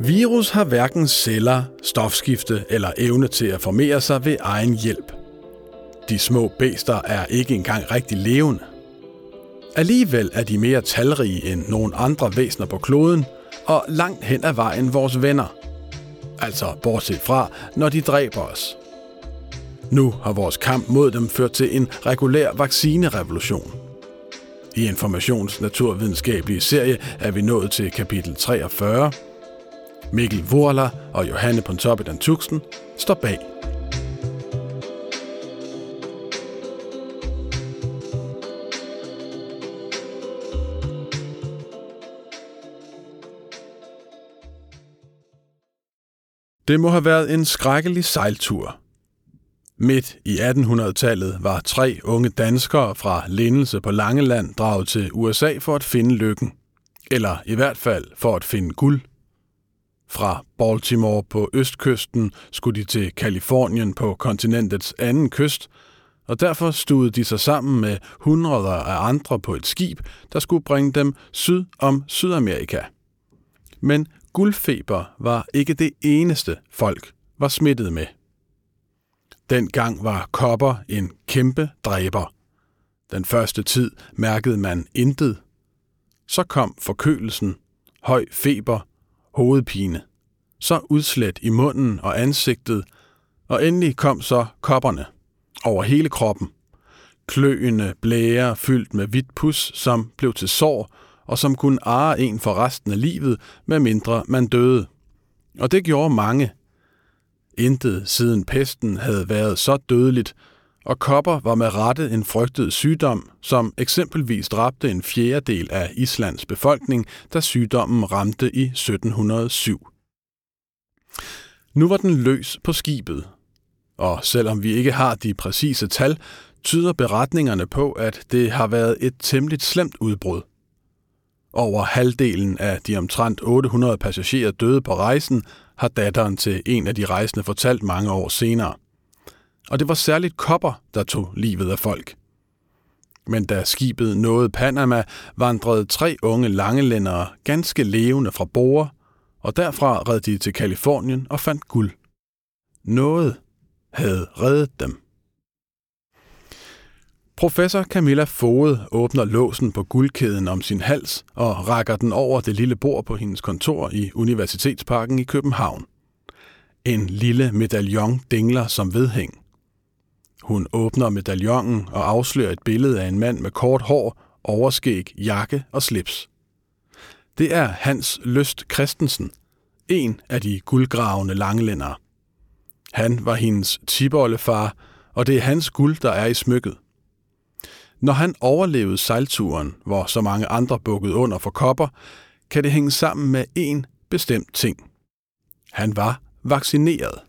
Virus har hverken celler, stofskifte eller evne til at formere sig ved egen hjælp. De små bæster er ikke engang rigtig levende. Alligevel er de mere talrige end nogen andre væsener på kloden, og langt hen ad vejen vores venner. Altså bortset fra, når de dræber os. Nu har vores kamp mod dem ført til en regulær vaccinerevolution. I Informations naturvidenskabelige serie er vi nået til kapitel 43. Mikkel Vorla og Johanne Pontoppidan Tuxen står bag. Det må have været en skrækkelig sejltur. Midt i 1800-tallet var tre unge danskere fra Lindelse på Langeland draget til USA for at finde lykken. Eller i hvert fald for at finde guld. Fra Baltimore på østkysten skulle de til Kalifornien på kontinentets anden kyst, og derfor stod de sig sammen med hundreder af andre på et skib, der skulle bringe dem syd om Sydamerika. Men guldfeber var ikke det eneste folk var smittet med. Dengang var kopper en kæmpe dræber. Den første tid mærkede man intet. Så kom forkølelsen, høj feber, hovedpine, så udslæt i munden og ansigtet, og endelig kom så kopperne over hele kroppen. Kløende blære fyldt med hvidt pus, som blev til sår, og som kunne arre en for resten af livet, med mindre man døde. Og det gjorde mange. Intet siden pesten havde været så dødeligt, og kopper var med rette en frygtet sygdom, som eksempelvis dræbte en fjerdedel af Islands befolkning, da sygdommen ramte i 1707. Nu var den løs på skibet, og selvom vi ikke har de præcise tal, tyder beretningerne på, at det har været et temmelig slemt udbrud. Over halvdelen af de omtrent 800 passagerer døde på rejsen, har datteren til en af de rejsende fortalt mange år senere. Og det var særligt kopper, der tog livet af folk. Men da skibet nåede Panama, vandrede tre unge langelændere ganske levende fra Bore, og derfra red de til Kalifornien og fandt guld. Noget havde reddet dem. Professor Camilla Fode åbner låsen på guldkæden om sin hals og rækker den over det lille bord på hendes kontor i Universitetsparken i København. En lille medaljon dingler som vedhæng. Hun åbner medaljongen og afslører et billede af en mand med kort hår, overskæg, jakke og slips. Det er Hans Løst Christensen, en af de guldgravende langlændere. Han var hendes tibollefar, og det er hans guld, der er i smykket. Når han overlevede sejlturen, hvor så mange andre bukkede under for kopper, kan det hænge sammen med én bestemt ting. Han var vaccineret.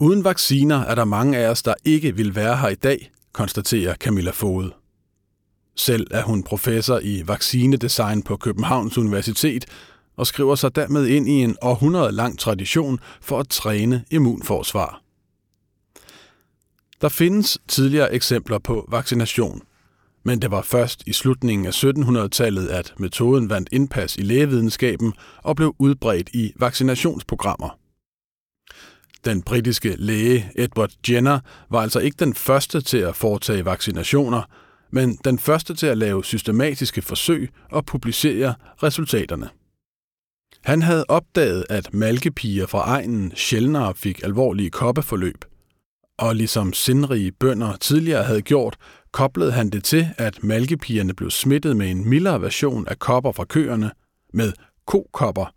Uden vacciner er der mange af os, der ikke vil være her i dag, konstaterer Camilla Fode. Selv er hun professor i vaccinedesign på Københavns Universitet og skriver sig dermed ind i en århundrede lang tradition for at træne immunforsvar. Der findes tidligere eksempler på vaccination, men det var først i slutningen af 1700-tallet, at metoden vandt indpas i lægevidenskaben og blev udbredt i vaccinationsprogrammer. Den britiske læge Edward Jenner var altså ikke den første til at foretage vaccinationer, men den første til at lave systematiske forsøg og publicere resultaterne. Han havde opdaget, at malkepiger fra egnen sjældnere fik alvorlige koppeforløb – og ligesom sindrige bønder tidligere havde gjort, koblede han det til, at malkepigerne blev smittet med en mildere version af kopper fra køerne, med kokopper,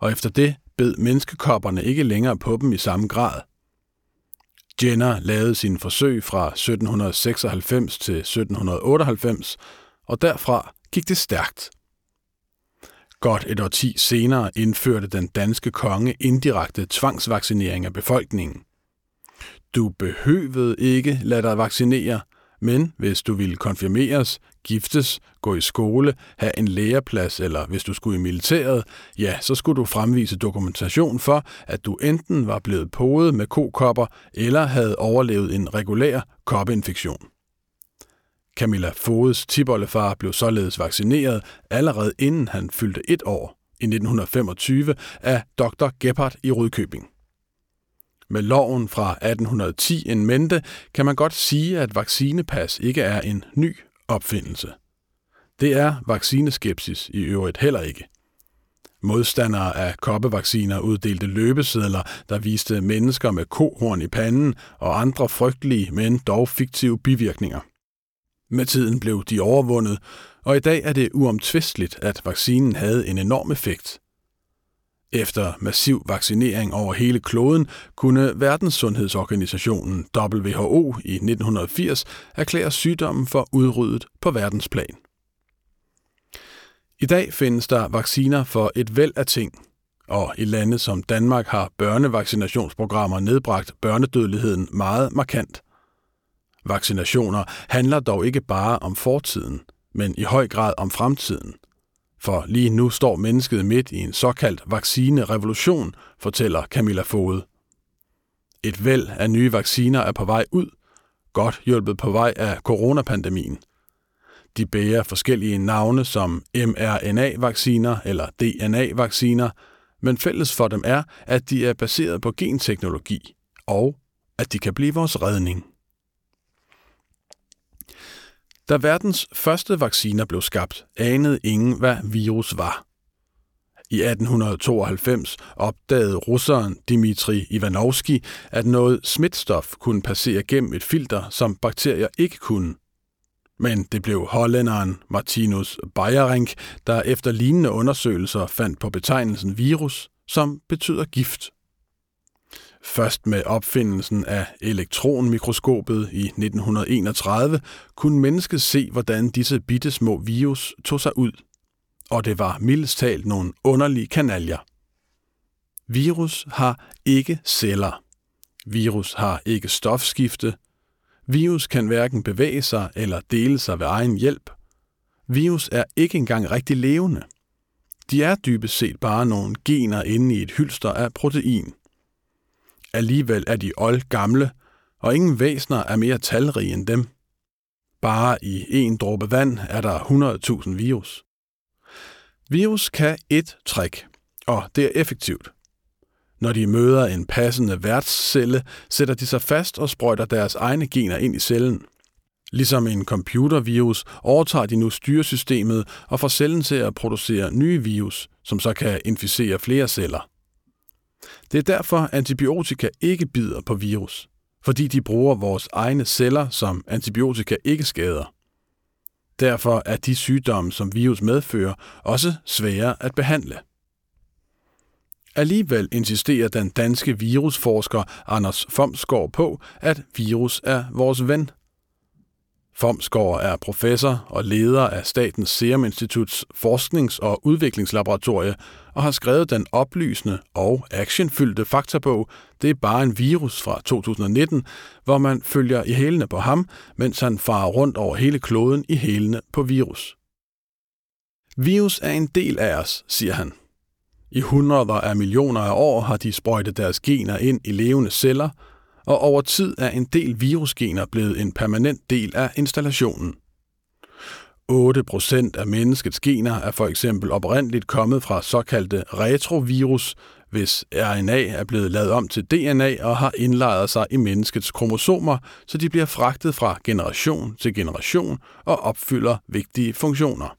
og efter det bed menneskekopperne ikke længere på dem i samme grad. Jenner lavede sine forsøg fra 1796 til 1798, og derfra gik det stærkt. Godt et årti senere indførte den danske konge indirekte tvangsvaccinering af befolkningen – du behøvede ikke lade dig vaccinere, men hvis du ville konfirmeres, giftes, gå i skole, have en læreplads eller hvis du skulle i militæret, ja, så skulle du fremvise dokumentation for, at du enten var blevet podet med kokopper eller havde overlevet en regulær koppeinfektion. Camilla Fodes tibollefar blev således vaccineret allerede inden han fyldte et år, i 1925 af Dr. Gebhardt i Rødkøbing. Med loven fra 1810 en mente kan man godt sige, at vaccinepas ikke er en ny opfindelse. Det er vaccineskepsis i øvrigt heller ikke. Modstandere af koppevacciner uddelte løbesedler, der viste mennesker med kohorn i panden og andre frygtelige, men dog fiktive bivirkninger. Med tiden blev de overvundet, og i dag er det uomtvisteligt, at vaccinen havde en enorm effekt. Efter massiv vaccinering over hele kloden kunne Verdenssundhedsorganisationen WHO i 1980 erklære sygdommen for udryddet på verdensplan. I dag findes der vacciner for et væld af ting, og i lande som Danmark har børnevaccinationsprogrammer nedbragt børnedødeligheden meget markant. Vaccinationer handler dog ikke bare om fortiden, men i høj grad om fremtiden. For lige nu står mennesket midt i en såkaldt vaccinerevolution, fortæller Camilla Fode. Et væld af nye vacciner er på vej ud, godt hjulpet på vej af coronapandemien – de bærer forskellige navne som mRNA-vacciner eller DNA-vacciner, men fælles for dem er, at de er baseret på genteknologi, og at de kan blive vores redning. Da verdens første vacciner blev skabt, anede ingen, hvad virus var. I 1892 opdagede russeren Dmitri Ivanovski, at noget smitstof kunne passere gennem et filter, som bakterier ikke kunne. Men det blev hollænderen Martinus Beierink, der efter lignende undersøgelser fandt på betegnelsen virus, som betyder gift. Først med opfindelsen af elektronmikroskopet i 1931 kunne mennesket se, hvordan disse bitte små virus tog sig ud. Og det var mildest talt nogle underlige kanaljer. Virus har ikke celler. Virus har ikke stofskifte, Virus kan hverken bevæge sig eller dele sig ved egen hjælp. Virus er ikke engang rigtig levende. De er dybest set bare nogle gener inde i et hylster af protein. Alligevel er de old gamle, og ingen væsner er mere talrige end dem. Bare i en dråbe vand er der 100.000 virus. Virus kan et trick, og det er effektivt. Når de møder en passende værtscelle, sætter de sig fast og sprøjter deres egne gener ind i cellen. Ligesom en computervirus overtager de nu styresystemet og får cellen til at producere nye virus, som så kan inficere flere celler. Det er derfor, antibiotika ikke bider på virus, fordi de bruger vores egne celler, som antibiotika ikke skader. Derfor er de sygdomme, som virus medfører, også svære at behandle. Alligevel insisterer den danske virusforsker Anders Fomsgaard på, at virus er vores ven. Fomsgaard er professor og leder af Statens Serum Instituts forsknings- og udviklingslaboratorie og har skrevet den oplysende og actionfyldte faktabog Det er bare en virus fra 2019, hvor man følger i hælene på ham, mens han farer rundt over hele kloden i hælene på virus. Virus er en del af os, siger han. I hundreder af millioner af år har de sprøjtet deres gener ind i levende celler, og over tid er en del virusgener blevet en permanent del af installationen. 8% af menneskets gener er for eksempel oprindeligt kommet fra såkaldte retrovirus, hvis RNA er blevet lavet om til DNA og har indlejret sig i menneskets kromosomer, så de bliver fragtet fra generation til generation og opfylder vigtige funktioner.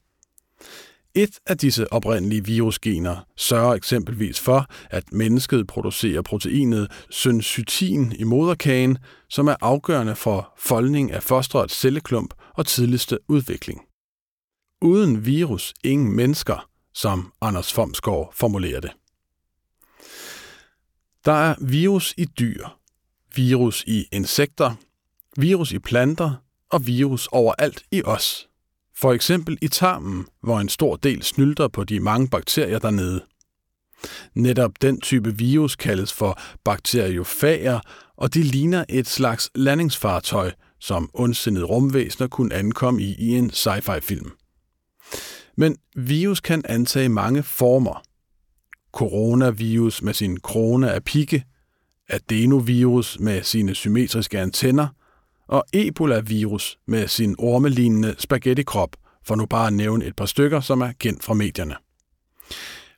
Et af disse oprindelige virusgener sørger eksempelvis for, at mennesket producerer proteinet syncytin i moderkagen, som er afgørende for foldning af fosterets celleklump og tidligste udvikling. Uden virus ingen mennesker, som Anders Fomsgaard formulerer det. Der er virus i dyr, virus i insekter, virus i planter og virus overalt i os – for eksempel i tarmen, hvor en stor del snylter på de mange bakterier dernede. Netop den type virus kaldes for bakteriofager, og de ligner et slags landingsfartøj, som ondsindede rumvæsener kunne ankomme i i en sci-fi-film. Men virus kan antage mange former. Coronavirus med sin krone af pigge, adenovirus med sine symmetriske antenner – og Ebola-virus med sin ormelignende spaghettikrop, for nu bare at nævne et par stykker, som er kendt fra medierne.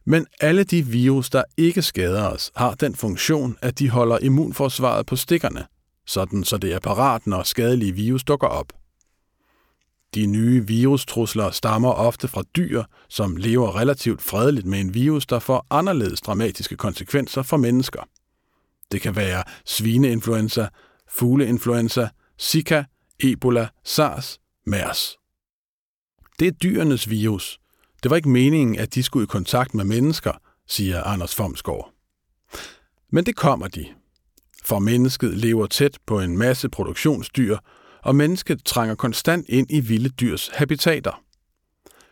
Men alle de virus, der ikke skader os, har den funktion, at de holder immunforsvaret på stikkerne, sådan så det er parat, når skadelige virus dukker op. De nye virustrusler stammer ofte fra dyr, som lever relativt fredeligt med en virus, der får anderledes dramatiske konsekvenser for mennesker. Det kan være svineinfluenza, fugleinfluenza, Zika, Ebola, SARS, MERS. Det er dyrenes virus. Det var ikke meningen, at de skulle i kontakt med mennesker, siger Anders Fomsgaard. Men det kommer de. For mennesket lever tæt på en masse produktionsdyr, og mennesket trænger konstant ind i vilde dyrs habitater.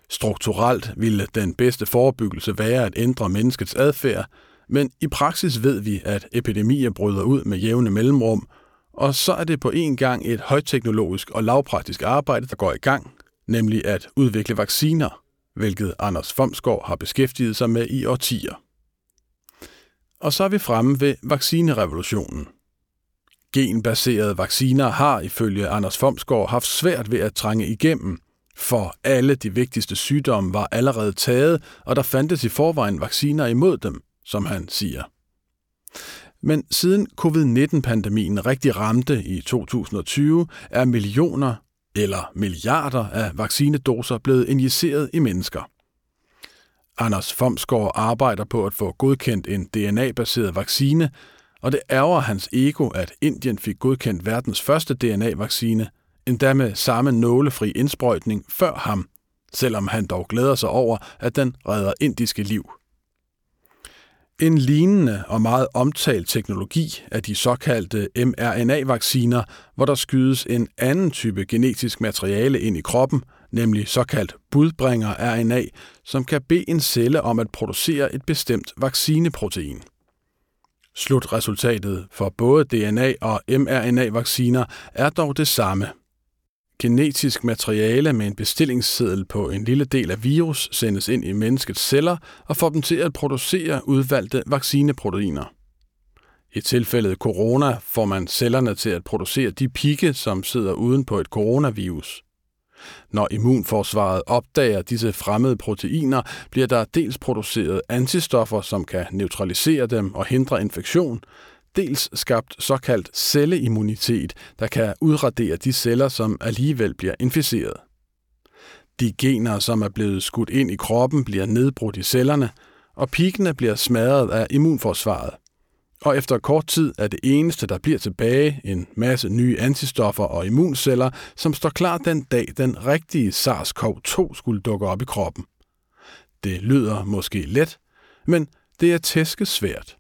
Strukturelt ville den bedste forebyggelse være at ændre menneskets adfærd, men i praksis ved vi, at epidemier bryder ud med jævne mellemrum, og så er det på en gang et højteknologisk og lavpraktisk arbejde, der går i gang, nemlig at udvikle vacciner, hvilket Anders Fomsgaard har beskæftiget sig med i årtier. Og så er vi fremme ved vaccinerevolutionen. Genbaserede vacciner har ifølge Anders Fomsgaard haft svært ved at trænge igennem, for alle de vigtigste sygdomme var allerede taget, og der fandtes i forvejen vacciner imod dem, som han siger. Men siden covid-19-pandemien rigtig ramte i 2020, er millioner eller milliarder af vaccinedoser blevet injiceret i mennesker. Anders Fomsgaard arbejder på at få godkendt en DNA-baseret vaccine, og det ærger hans ego, at Indien fik godkendt verdens første DNA-vaccine, endda med samme nålefri indsprøjtning før ham, selvom han dog glæder sig over, at den redder indiske liv. En lignende og meget omtalt teknologi er de såkaldte mRNA-vacciner, hvor der skydes en anden type genetisk materiale ind i kroppen, nemlig såkaldt budbringer-RNA, som kan bede en celle om at producere et bestemt vaccineprotein. Slutresultatet for både DNA- og mRNA-vacciner er dog det samme – Genetisk materiale med en bestillingsseddel på en lille del af virus sendes ind i menneskets celler og får dem til at producere udvalgte vaccineproteiner. I tilfældet corona får man cellerne til at producere de pigge, som sidder uden på et coronavirus. Når immunforsvaret opdager disse fremmede proteiner, bliver der dels produceret antistoffer, som kan neutralisere dem og hindre infektion, dels skabt såkaldt celleimmunitet, der kan udradere de celler, som alligevel bliver inficeret. De gener, som er blevet skudt ind i kroppen, bliver nedbrudt i cellerne, og pikene bliver smadret af immunforsvaret. Og efter kort tid er det eneste, der bliver tilbage, en masse nye antistoffer og immunceller, som står klar den dag, den rigtige SARS-CoV-2 skulle dukke op i kroppen. Det lyder måske let, men det er tæske svært.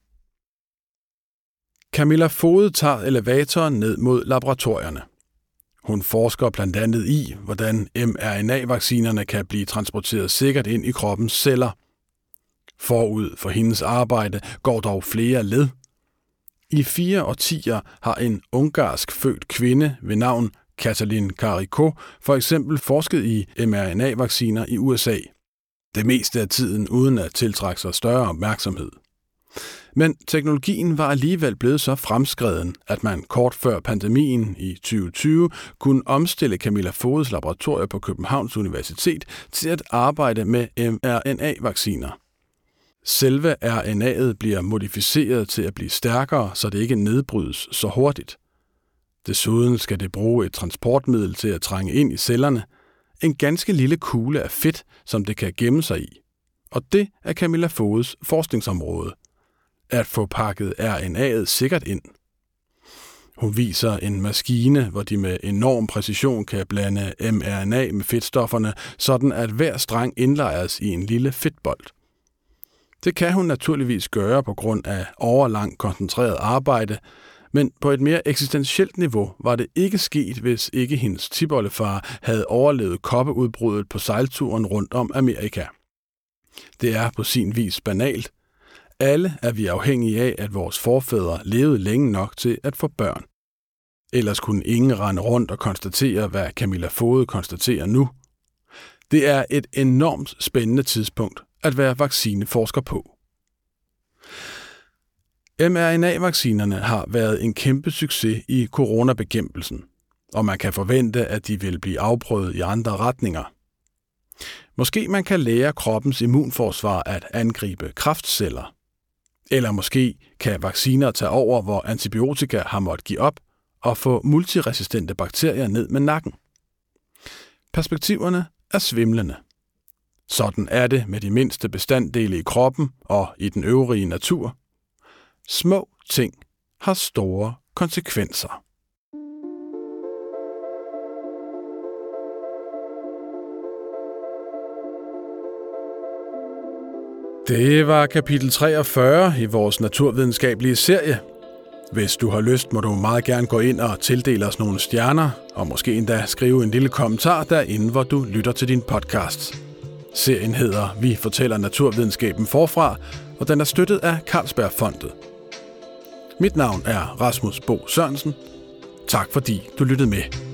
Camilla Fode tager elevatoren ned mod laboratorierne. Hun forsker blandt andet i, hvordan mRNA-vaccinerne kan blive transporteret sikkert ind i kroppens celler. Forud for hendes arbejde går dog flere led. I fire årtier har en ungarsk født kvinde ved navn Katalin Kariko for eksempel forsket i mRNA-vacciner i USA. Det meste af tiden uden at tiltrække sig større opmærksomhed. Men teknologien var alligevel blevet så fremskreden, at man kort før pandemien i 2020 kunne omstille Camilla Fodes laboratorier på Københavns Universitet til at arbejde med mRNA-vacciner. Selve RNA'et bliver modificeret til at blive stærkere, så det ikke nedbrydes så hurtigt. Desuden skal det bruge et transportmiddel til at trænge ind i cellerne, en ganske lille kugle af fedt, som det kan gemme sig i. Og det er Camilla Fodes forskningsområde – at få pakket RNA'et sikkert ind. Hun viser en maskine, hvor de med enorm præcision kan blande mRNA med fedtstofferne, sådan at hver streng indlejres i en lille fedtbold. Det kan hun naturligvis gøre på grund af overlang koncentreret arbejde, men på et mere eksistentielt niveau var det ikke sket, hvis ikke hendes tibollefar havde overlevet koppeudbruddet på sejlturen rundt om Amerika. Det er på sin vis banalt, alle er vi afhængige af, at vores forfædre levede længe nok til at få børn. Ellers kunne ingen rende rundt og konstatere, hvad Camilla Fode konstaterer nu. Det er et enormt spændende tidspunkt at være vaccineforsker på. mRNA-vaccinerne har været en kæmpe succes i coronabekæmpelsen, og man kan forvente, at de vil blive afprøvet i andre retninger. Måske man kan lære kroppens immunforsvar at angribe kraftceller. Eller måske kan vacciner tage over, hvor antibiotika har måttet give op, og få multiresistente bakterier ned med nakken. Perspektiverne er svimlende. Sådan er det med de mindste bestanddele i kroppen og i den øvrige natur. Små ting har store konsekvenser. Det var kapitel 43 i vores naturvidenskabelige serie. Hvis du har lyst, må du meget gerne gå ind og tildele os nogle stjerner, og måske endda skrive en lille kommentar derinde, hvor du lytter til din podcast. Serien hedder Vi fortæller naturvidenskaben forfra, og den er støttet af Carlsbergfondet. Mit navn er Rasmus Bo Sørensen. Tak fordi du lyttede med.